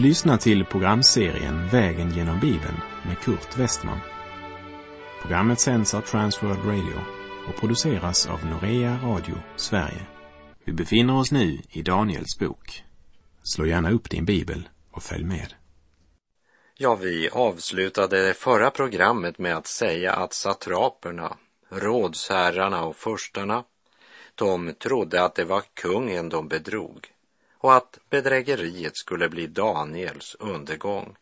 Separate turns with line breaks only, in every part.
Du lyssnar till programserien Vägen genom Bibeln med Kurt Westman. Programmet sänds av Transworld Radio och produceras av Norea Radio Sverige. Vi befinner oss nu i Daniels bok. Slå gärna upp din bibel och följ med.
Ja, vi avslutade det förra programmet med att säga att satraperna, rådsherrarna och förstarna, de trodde att det var kungen de bedrog och att bedrägeriet skulle bli Daniels undergång.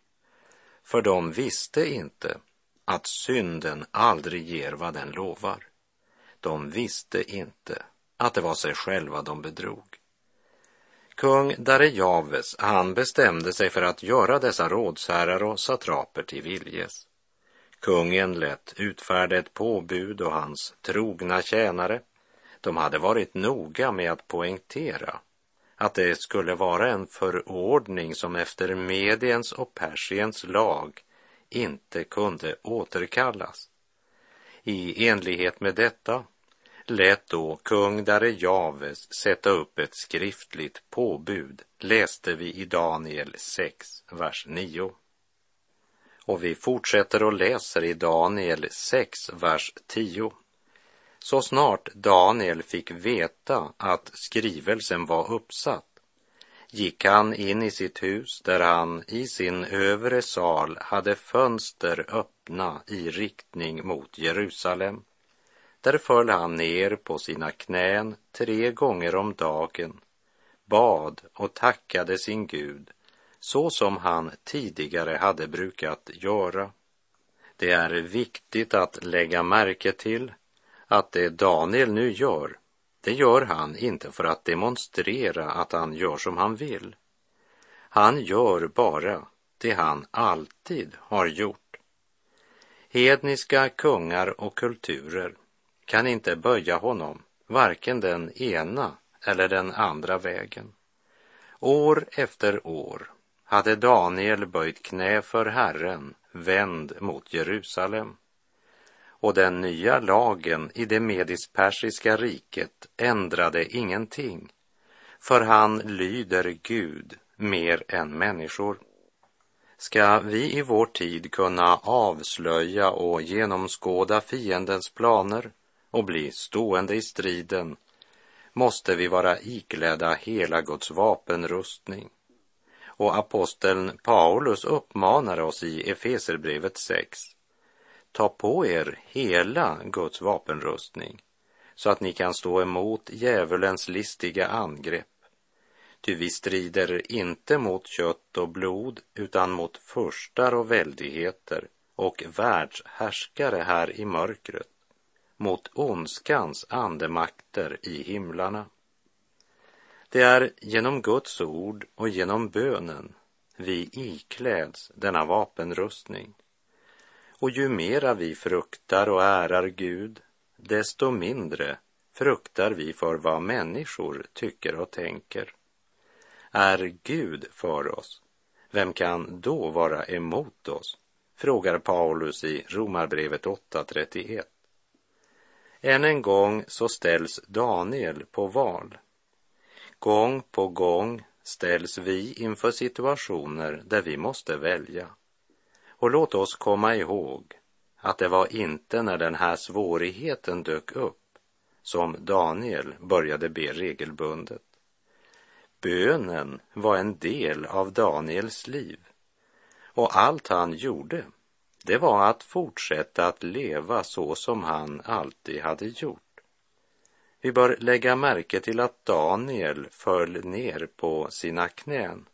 För de visste inte att synden aldrig ger vad den lovar. De visste inte att det var sig själva de bedrog. Kung Darejaves, han bestämde sig för att göra dessa rådsherrar och satraper till viljes. Kungen lät utfärda ett påbud och hans trogna tjänare, de hade varit noga med att poängtera att det skulle vara en förordning som efter Mediens och Persiens lag inte kunde återkallas. I enlighet med detta lät då kung Darejaves sätta upp ett skriftligt påbud, läste vi i Daniel 6, vers 9. Och vi fortsätter och läser i Daniel 6, vers 10. Så snart Daniel fick veta att skrivelsen var uppsatt gick han in i sitt hus där han i sin övre sal hade fönster öppna i riktning mot Jerusalem. Där föll han ner på sina knän tre gånger om dagen, bad och tackade sin Gud så som han tidigare hade brukat göra. Det är viktigt att lägga märke till att det Daniel nu gör, det gör han inte för att demonstrera att han gör som han vill. Han gör bara det han alltid har gjort. Hedniska kungar och kulturer kan inte böja honom, varken den ena eller den andra vägen. År efter år hade Daniel böjt knä för Herren, vänd mot Jerusalem och den nya lagen i det medispersiska riket ändrade ingenting, för han lyder Gud mer än människor. Ska vi i vår tid kunna avslöja och genomskåda fiendens planer och bli stående i striden måste vi vara iklädda hela Guds vapenrustning. Och aposteln Paulus uppmanar oss i Efeserbrevet 6 Ta på er hela Guds vapenrustning så att ni kan stå emot djävulens listiga angrepp. Ty vi strider inte mot kött och blod utan mot furstar och väldigheter och världshärskare här i mörkret, mot ondskans andemakter i himlarna. Det är genom Guds ord och genom bönen vi ikläds denna vapenrustning. Och ju mera vi fruktar och ärar Gud, desto mindre fruktar vi för vad människor tycker och tänker. Är Gud för oss, vem kan då vara emot oss? frågar Paulus i Romarbrevet 8.31. Än en gång så ställs Daniel på val. Gång på gång ställs vi inför situationer där vi måste välja. Och låt oss komma ihåg att det var inte när den här svårigheten dök upp som Daniel började be regelbundet. Bönen var en del av Daniels liv och allt han gjorde, det var att fortsätta att leva så som han alltid hade gjort. Vi bör lägga märke till att Daniel föll ner på sina knän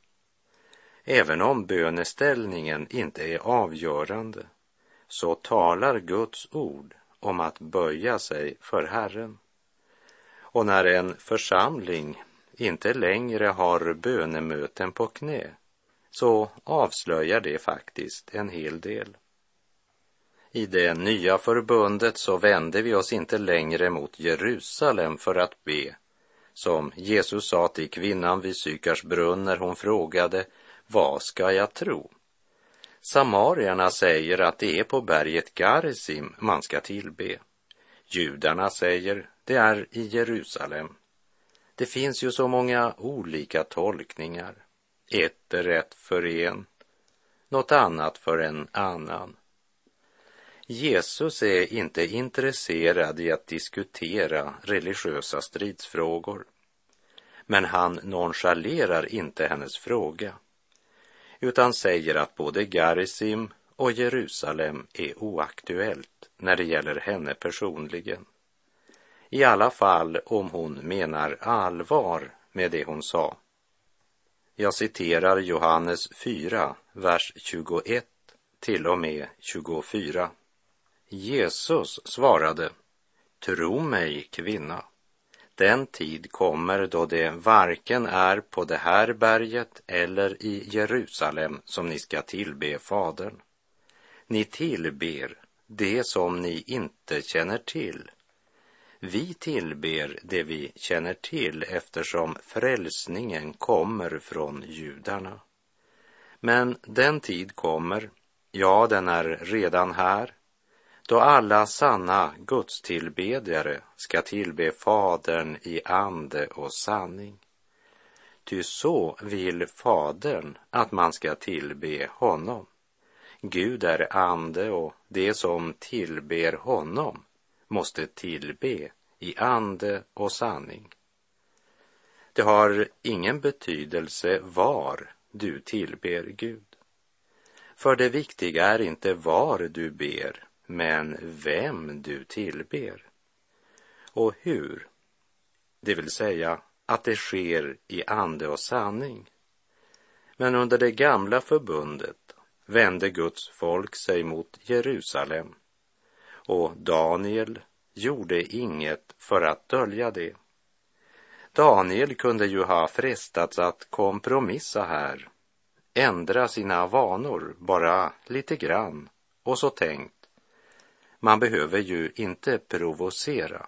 Även om böneställningen inte är avgörande så talar Guds ord om att böja sig för Herren. Och när en församling inte längre har bönemöten på knä så avslöjar det faktiskt en hel del. I det nya förbundet så vänder vi oss inte längre mot Jerusalem för att be, som Jesus sa till kvinnan vid Sykars brunn när hon frågade vad ska jag tro? Samarierna säger att det är på berget Garizim man ska tillbe. Judarna säger det är i Jerusalem. Det finns ju så många olika tolkningar. Ett är rätt för en, något annat för en annan. Jesus är inte intresserad i att diskutera religiösa stridsfrågor. Men han nonchalerar inte hennes fråga, utan säger att både Garisim och Jerusalem är oaktuellt när det gäller henne personligen. I alla fall om hon menar allvar med det hon sa. Jag citerar Johannes 4, vers 21 till och med 24. Jesus svarade, Tro mig, kvinna, den tid kommer då det varken är på det här berget eller i Jerusalem som ni ska tillbe Fadern. Ni tillber det som ni inte känner till. Vi tillber det vi känner till eftersom frälsningen kommer från judarna. Men den tid kommer, ja, den är redan här, då alla sanna gudstillbedjare ska tillbe Fadern i ande och sanning. Ty så vill Fadern att man ska tillbe honom. Gud är ande och det som tillber honom måste tillbe i ande och sanning. Det har ingen betydelse var du tillber Gud. För det viktiga är inte var du ber, men vem du tillber. Och hur, det vill säga att det sker i ande och sanning. Men under det gamla förbundet vände Guds folk sig mot Jerusalem och Daniel gjorde inget för att dölja det. Daniel kunde ju ha frestats att kompromissa här, ändra sina vanor bara lite grann och så tänkt, man behöver ju inte provocera.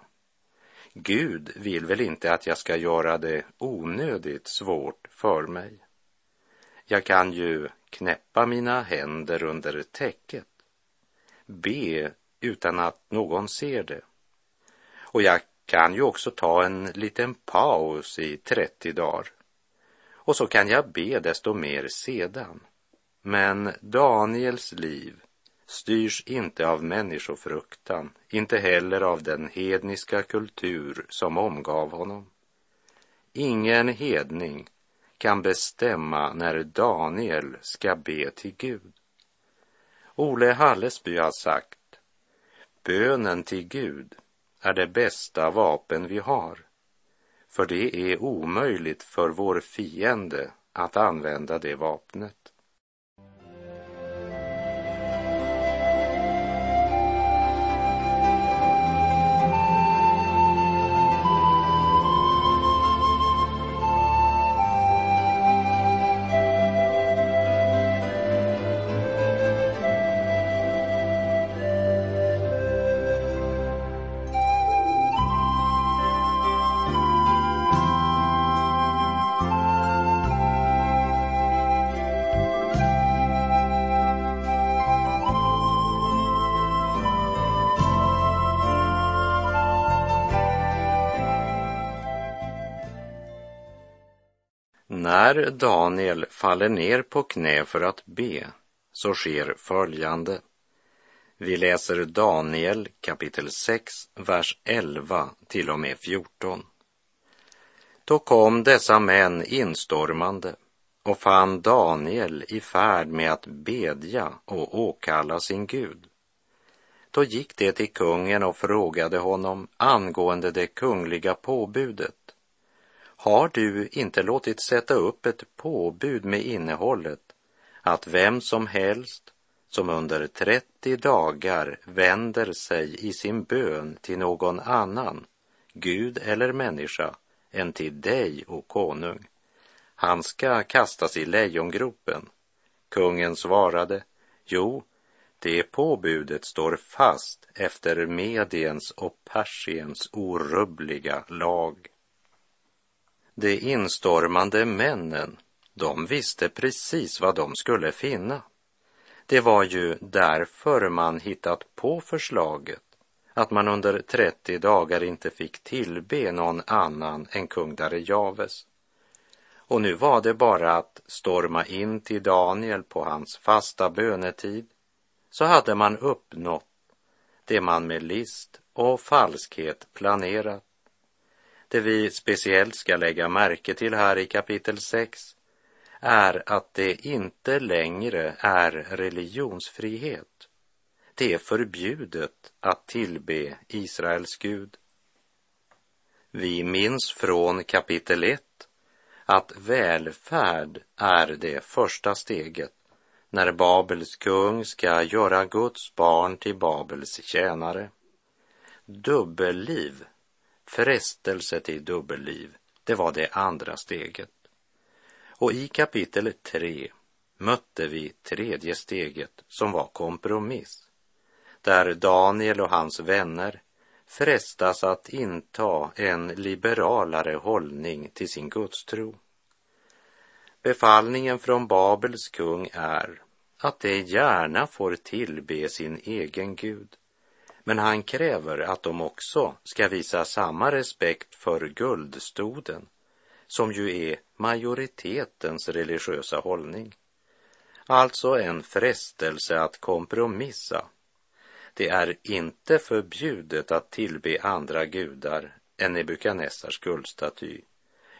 Gud vill väl inte att jag ska göra det onödigt svårt för mig. Jag kan ju knäppa mina händer under täcket, be utan att någon ser det. Och jag kan ju också ta en liten paus i 30 dagar. Och så kan jag be desto mer sedan. Men Daniels liv styrs inte av människofruktan, inte heller av den hedniska kultur som omgav honom. Ingen hedning kan bestämma när Daniel ska be till Gud. Ole Hallesby har sagt, bönen till Gud är det bästa vapen vi har, för det är omöjligt för vår fiende att använda det vapnet. När Daniel faller ner på knä för att be så sker följande. Vi läser Daniel kapitel 6, vers 11 till och med 14. Då kom dessa män instormande och fann Daniel i färd med att bedja och åkalla sin Gud. Då gick de till kungen och frågade honom angående det kungliga påbudet har du inte låtit sätta upp ett påbud med innehållet att vem som helst som under 30 dagar vänder sig i sin bön till någon annan, Gud eller människa, än till dig, och konung, han ska kastas i lejongropen. Kungen svarade, jo, det påbudet står fast efter Mediens och Persiens orubbliga lag. De instormande männen, de visste precis vad de skulle finna. Det var ju därför man hittat på förslaget att man under 30 dagar inte fick tillbe någon annan än kung Darejaves. Och nu var det bara att storma in till Daniel på hans fasta bönetid, så hade man uppnått det man med list och falskhet planerat. Det vi speciellt ska lägga märke till här i kapitel 6 är att det inte längre är religionsfrihet. Det är förbjudet att tillbe Israels Gud. Vi minns från kapitel 1 att välfärd är det första steget när Babels kung ska göra Guds barn till Babels tjänare. Dubbelliv, frestelse till dubbelliv, det var det andra steget. Och i kapitel 3 mötte vi tredje steget som var kompromiss, där Daniel och hans vänner frestas att inta en liberalare hållning till sin gudstro. Befallningen från Babels kung är att de gärna får tillbe sin egen gud, men han kräver att de också ska visa samma respekt för guldstoden, som ju är majoritetens religiösa hållning. Alltså en frestelse att kompromissa det är inte förbjudet att tillbe andra gudar än Nebukadnessars guldstaty,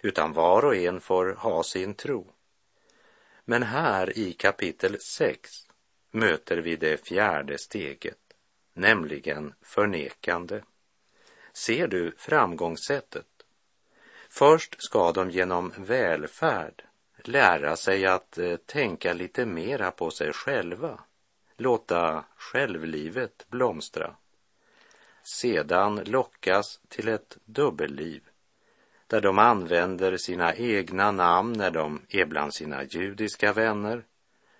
utan var och en får ha sin tro. Men här i kapitel 6 möter vi det fjärde steget, nämligen förnekande. Ser du framgångssättet? Först ska de genom välfärd lära sig att eh, tänka lite mera på sig själva låta självlivet blomstra. Sedan lockas till ett dubbelliv där de använder sina egna namn när de är bland sina judiska vänner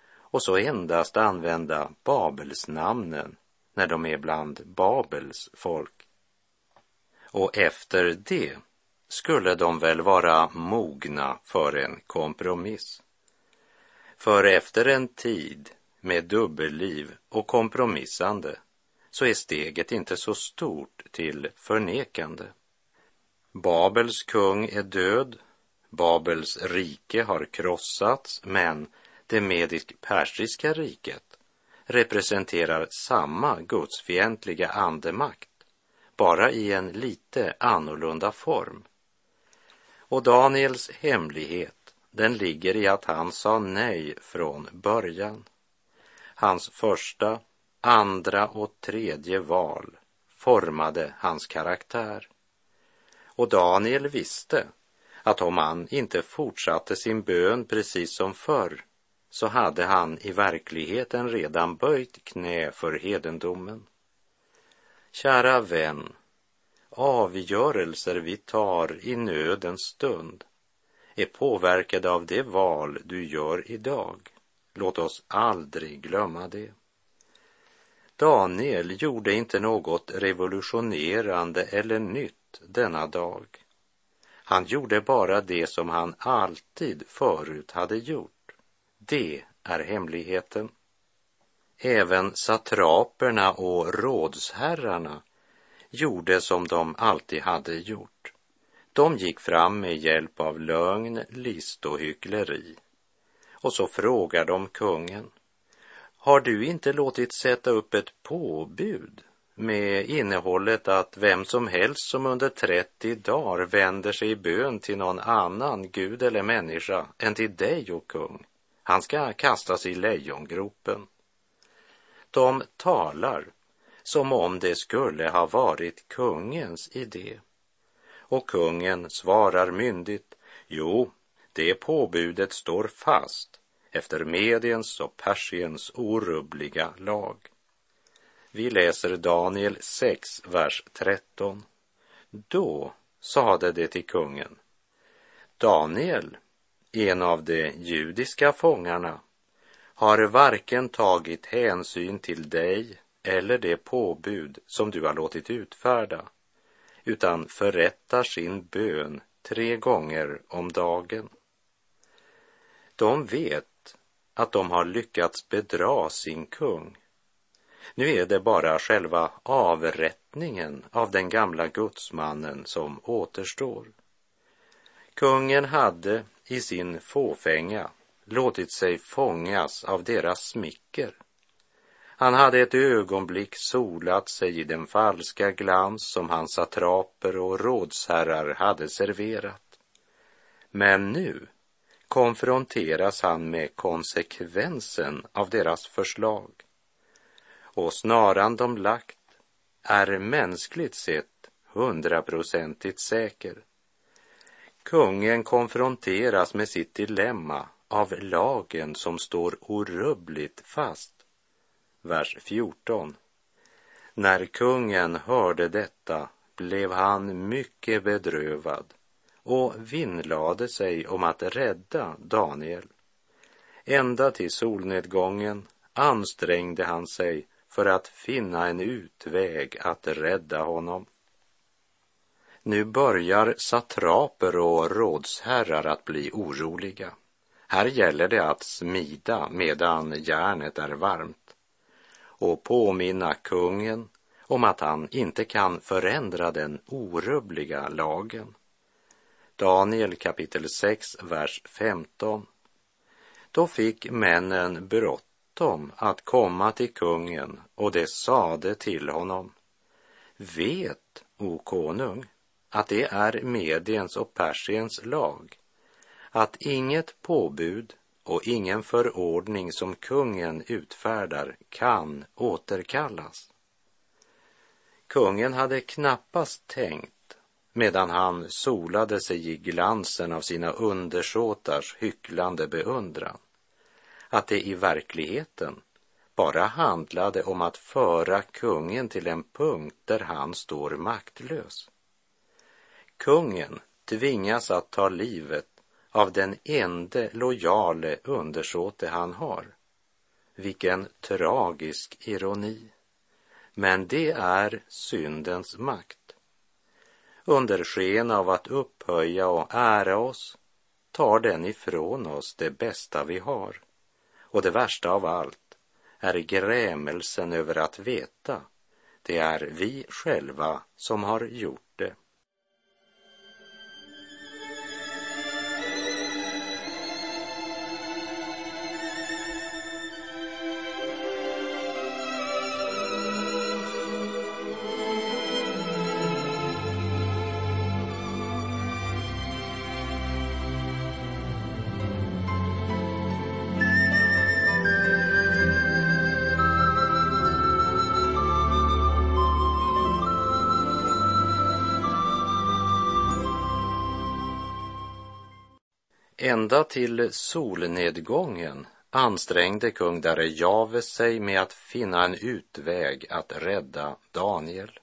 och så endast använda Babelsnamnen när de är bland Babels folk. Och efter det skulle de väl vara mogna för en kompromiss. För efter en tid med dubbelliv och kompromissande så är steget inte så stort till förnekande. Babels kung är död, Babels rike har krossats, men det medisk-persiska riket representerar samma gudsfientliga andemakt, bara i en lite annorlunda form. Och Daniels hemlighet, den ligger i att han sa nej från början. Hans första, andra och tredje val formade hans karaktär. Och Daniel visste att om han inte fortsatte sin bön precis som förr så hade han i verkligheten redan böjt knä för hedendomen. Kära vän, avgörelser vi tar i nödens stund är påverkade av det val du gör idag. Låt oss aldrig glömma det. Daniel gjorde inte något revolutionerande eller nytt denna dag. Han gjorde bara det som han alltid förut hade gjort. Det är hemligheten. Även satraperna och rådsherrarna gjorde som de alltid hade gjort. De gick fram med hjälp av lögn, list och hyckleri. Och så frågar de kungen, har du inte låtit sätta upp ett påbud med innehållet att vem som helst som under 30 dagar vänder sig i bön till någon annan gud eller människa än till dig, och kung, han ska kastas i lejongropen. De talar som om det skulle ha varit kungens idé. Och kungen svarar myndigt, jo, det påbudet står fast efter Mediens och Persiens orubbliga lag. Vi läser Daniel 6, vers 13. Då sade det till kungen. Daniel, en av de judiska fångarna, har varken tagit hänsyn till dig eller det påbud som du har låtit utfärda, utan förrättar sin bön tre gånger om dagen. De vet att de har lyckats bedra sin kung. Nu är det bara själva avrättningen av den gamla gudsmannen som återstår. Kungen hade i sin fåfänga låtit sig fångas av deras smicker. Han hade ett ögonblick solat sig i den falska glans som hans satraper och rådsherrar hade serverat. Men nu konfronteras han med konsekvensen av deras förslag. Och snaran de lagt är mänskligt sett hundraprocentigt säker. Kungen konfronteras med sitt dilemma av lagen som står orubbligt fast. Vers 14. När kungen hörde detta blev han mycket bedrövad och vinnlade sig om att rädda Daniel. Ända till solnedgången ansträngde han sig för att finna en utväg att rädda honom. Nu börjar satraper och rådsherrar att bli oroliga. Här gäller det att smida medan järnet är varmt och påminna kungen om att han inte kan förändra den orubbliga lagen. Daniel kapitel 6, vers 15. Då fick männen bråttom att komma till kungen och det sade till honom. Vet, o konung, att det är Mediens och Persiens lag att inget påbud och ingen förordning som kungen utfärdar kan återkallas. Kungen hade knappast tänkt medan han solade sig i glansen av sina undersåtars hycklande beundran, att det i verkligheten bara handlade om att föra kungen till en punkt där han står maktlös. Kungen tvingas att ta livet av den ende lojale undersåte han har. Vilken tragisk ironi. Men det är syndens makt under sken av att upphöja och ära oss tar den ifrån oss det bästa vi har. Och det värsta av allt är grämelsen över att veta det är vi själva som har gjort Ända till solnedgången ansträngde kung Darejave sig med att finna en utväg att rädda Daniel.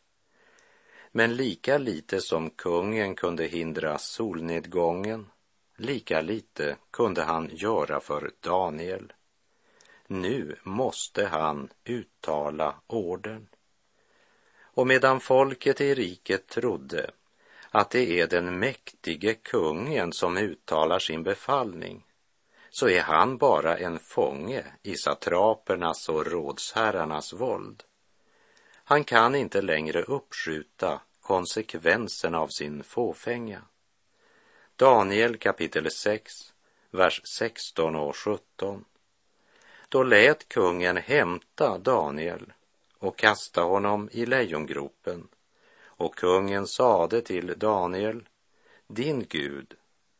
Men lika lite som kungen kunde hindra solnedgången, lika lite kunde han göra för Daniel. Nu måste han uttala orden. Och medan folket i riket trodde att det är den mäktige kungen som uttalar sin befallning, så är han bara en fånge i satrapernas och rådsherrarnas våld. Han kan inte längre uppskjuta konsekvenserna av sin fåfänga. Daniel kapitel 6, vers 16 och 17. Då lät kungen hämta Daniel och kasta honom i lejongropen och kungen sade till Daniel, din Gud,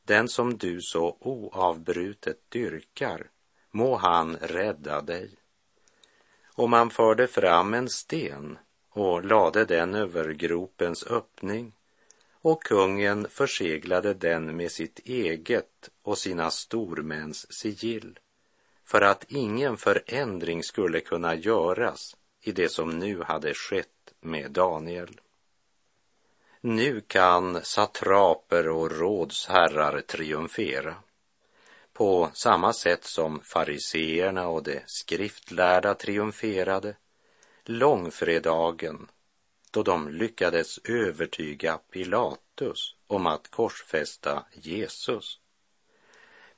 den som du så oavbrutet dyrkar, må han rädda dig. Och man förde fram en sten och lade den över gropens öppning och kungen förseglade den med sitt eget och sina stormäns sigill för att ingen förändring skulle kunna göras i det som nu hade skett med Daniel. Nu kan satraper och rådsherrar triumfera på samma sätt som fariseerna och de skriftlärda triumferade långfredagen då de lyckades övertyga Pilatus om att korsfästa Jesus.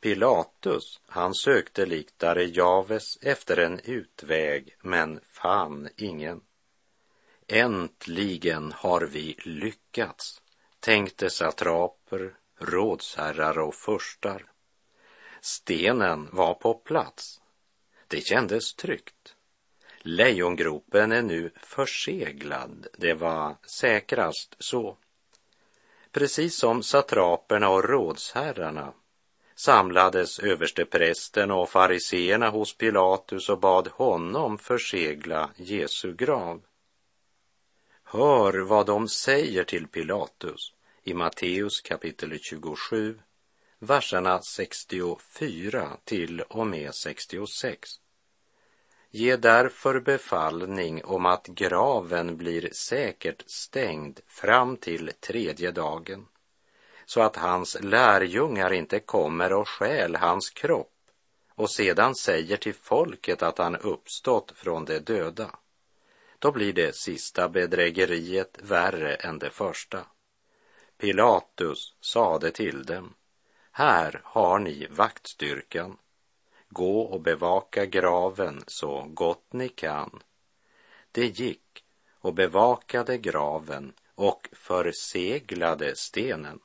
Pilatus, han sökte likt Darejaves efter en utväg men fann ingen. Äntligen har vi lyckats, tänkte satraper, rådsherrar och förstar. Stenen var på plats. Det kändes tryggt. Lejongropen är nu förseglad. Det var säkrast så. Precis som satraperna och rådsherrarna samlades översteprästen och fariseerna hos Pilatus och bad honom försegla Jesu grav. Hör vad de säger till Pilatus i Matteus kapitel 27, verserna 64 till och med 66. Ge därför befallning om att graven blir säkert stängd fram till tredje dagen, så att hans lärjungar inte kommer och stjäl hans kropp och sedan säger till folket att han uppstått från de döda. Då blir det sista bedrägeriet värre än det första. Pilatus sade till dem, här har ni vaktstyrkan. Gå och bevaka graven så gott ni kan. Det gick och bevakade graven och förseglade stenen.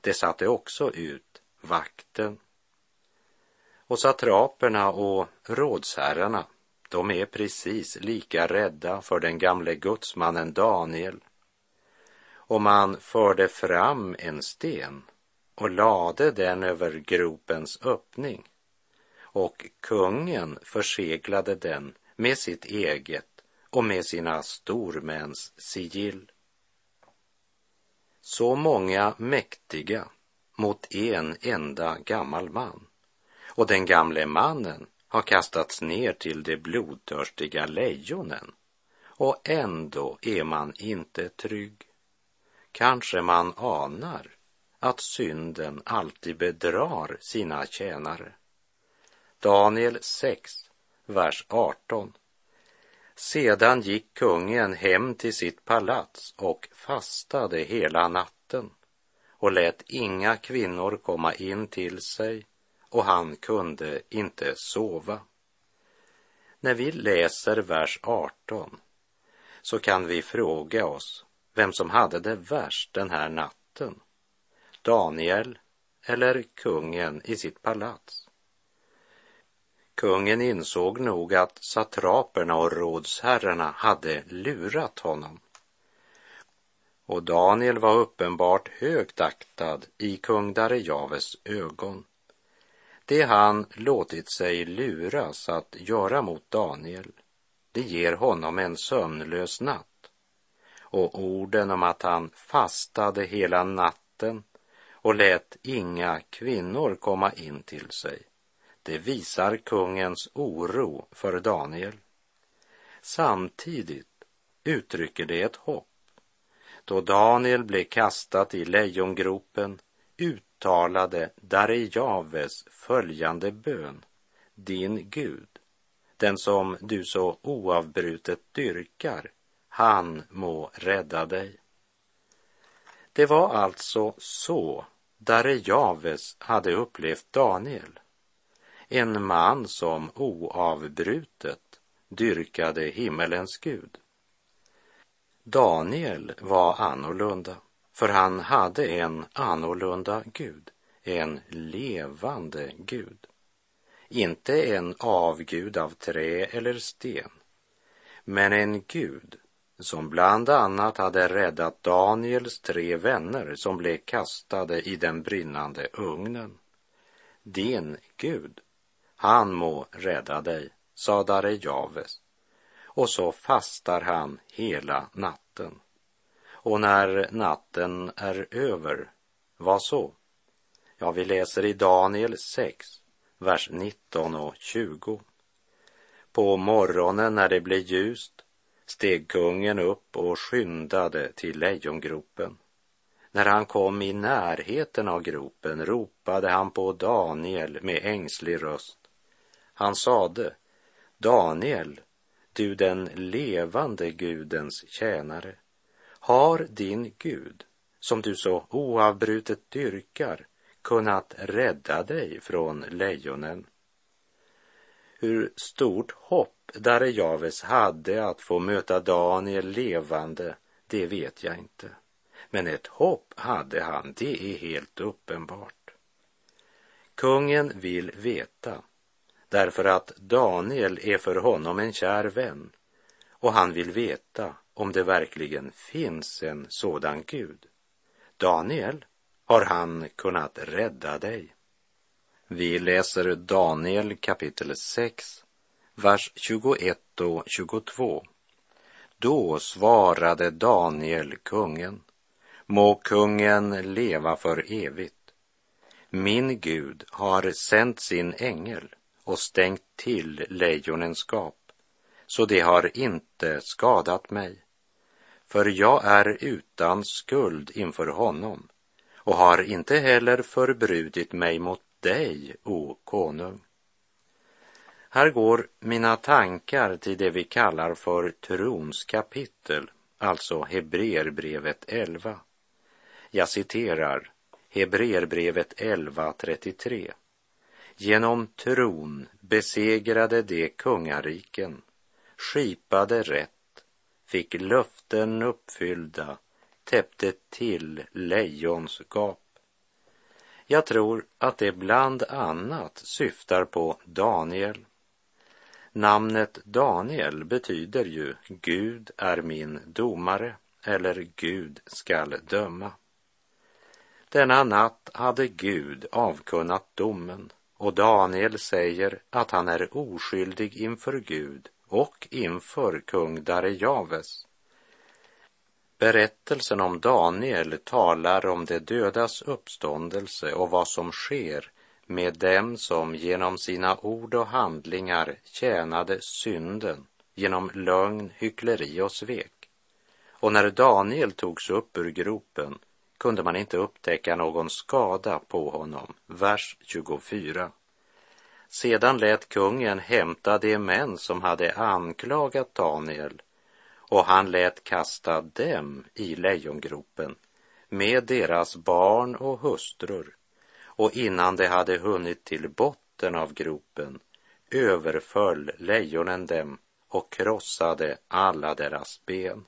Det satte också ut vakten. Och satraperna och rådsherrarna, de är precis lika rädda för den gamle gudsmannen Daniel. Och man förde fram en sten och lade den över gropens öppning och kungen förseglade den med sitt eget och med sina stormäns sigill. Så många mäktiga mot en enda gammal man. Och den gamle mannen har kastats ner till de blodtörstiga lejonen. Och ändå är man inte trygg. Kanske man anar att synden alltid bedrar sina tjänare. Daniel 6, vers 18. Sedan gick kungen hem till sitt palats och fastade hela natten och lät inga kvinnor komma in till sig och han kunde inte sova. När vi läser vers 18 så kan vi fråga oss vem som hade det värst den här natten. Daniel eller kungen i sitt palats. Kungen insåg nog att satraperna och rådsherrarna hade lurat honom. Och Daniel var uppenbart högt aktad i kung Darejaves ögon. Det han låtit sig luras att göra mot Daniel, det ger honom en sömnlös natt. Och orden om att han fastade hela natten och lät inga kvinnor komma in till sig, det visar kungens oro för Daniel. Samtidigt uttrycker det ett hopp. Då Daniel blev kastad i lejongropen uttalade Darejaves följande bön. Din Gud, den som du så oavbrutet dyrkar, han må rädda dig. Det var alltså så Darejaves hade upplevt Daniel en man som oavbrutet dyrkade himmelens Gud. Daniel var annorlunda, för han hade en annorlunda Gud, en levande Gud. Inte en avgud av trä eller sten, men en Gud som bland annat hade räddat Daniels tre vänner som blev kastade i den brinnande ugnen. Din Gud han må rädda dig, sade Darejaves. Och så fastar han hela natten. Och när natten är över, vad så? Ja, vi läser i Daniel 6, vers 19 och 20. På morgonen när det blev ljust steg kungen upp och skyndade till lejongropen. När han kom i närheten av gropen ropade han på Daniel med ängslig röst. Han sade, Daniel, du den levande Gudens tjänare, har din Gud, som du så oavbrutet dyrkar, kunnat rädda dig från lejonen? Hur stort hopp Darejaves hade att få möta Daniel levande, det vet jag inte. Men ett hopp hade han, det är helt uppenbart. Kungen vill veta därför att Daniel är för honom en kär vän och han vill veta om det verkligen finns en sådan Gud. Daniel, har han kunnat rädda dig? Vi läser Daniel kapitel 6, vers 21 och 22. Då svarade Daniel kungen, må kungen leva för evigt. Min Gud har sänt sin ängel och stängt till lejonens gap, så det har inte skadat mig. För jag är utan skuld inför honom och har inte heller förbrutit mig mot dig, o konung. Här går mina tankar till det vi kallar för trons kapitel, alltså Hebreerbrevet 11. Jag citerar Hebreerbrevet 11.33. Genom tron besegrade de kungariken, skipade rätt, fick löften uppfyllda, täppte till lejons gap. Jag tror att det bland annat syftar på Daniel. Namnet Daniel betyder ju Gud är min domare eller Gud skall döma. Denna natt hade Gud avkunnat domen och Daniel säger att han är oskyldig inför Gud och inför kung Darejaves. Berättelsen om Daniel talar om de dödas uppståndelse och vad som sker med dem som genom sina ord och handlingar tjänade synden genom lögn, hyckleri och svek. Och när Daniel togs upp ur gropen kunde man inte upptäcka någon skada på honom. Vers 24. Sedan lät kungen hämta de män som hade anklagat Daniel. Och han lät kasta dem i lejongropen med deras barn och hustrur. Och innan de hade hunnit till botten av gropen överföll lejonen dem och krossade alla deras ben.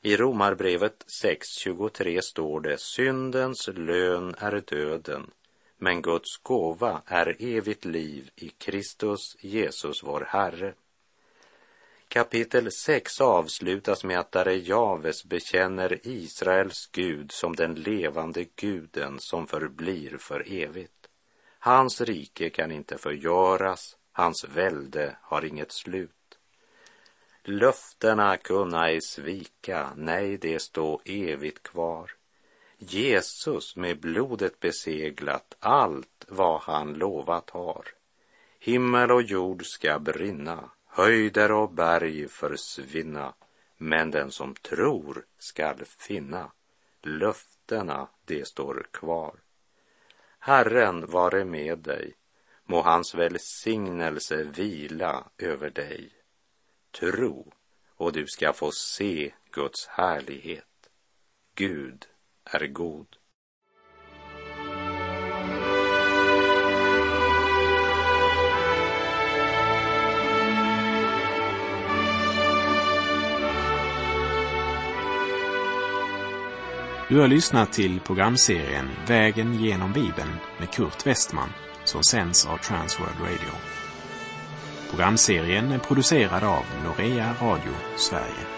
I Romarbrevet 6.23 står det syndens lön är döden, men Guds gåva är evigt liv i Kristus Jesus vår Herre. Kapitel 6 avslutas med att Darejaves bekänner Israels Gud som den levande guden som förblir för evigt. Hans rike kan inte förgöras, hans välde har inget slut. Löftena kunna ej svika, nej, det står evigt kvar. Jesus med blodet beseglat allt vad han lovat har. Himmel och jord ska brinna, höjder och berg försvinna, men den som tror skall finna. Löftena, det står kvar. Herren vare med dig, må hans välsignelse vila över dig tro och du ska få se Guds härlighet. Gud är god.
Du har lyssnat till programserien Vägen genom Bibeln med Kurt Westman som sänds av Transworld Radio. Programserien är producerad av Norea Radio Sverige.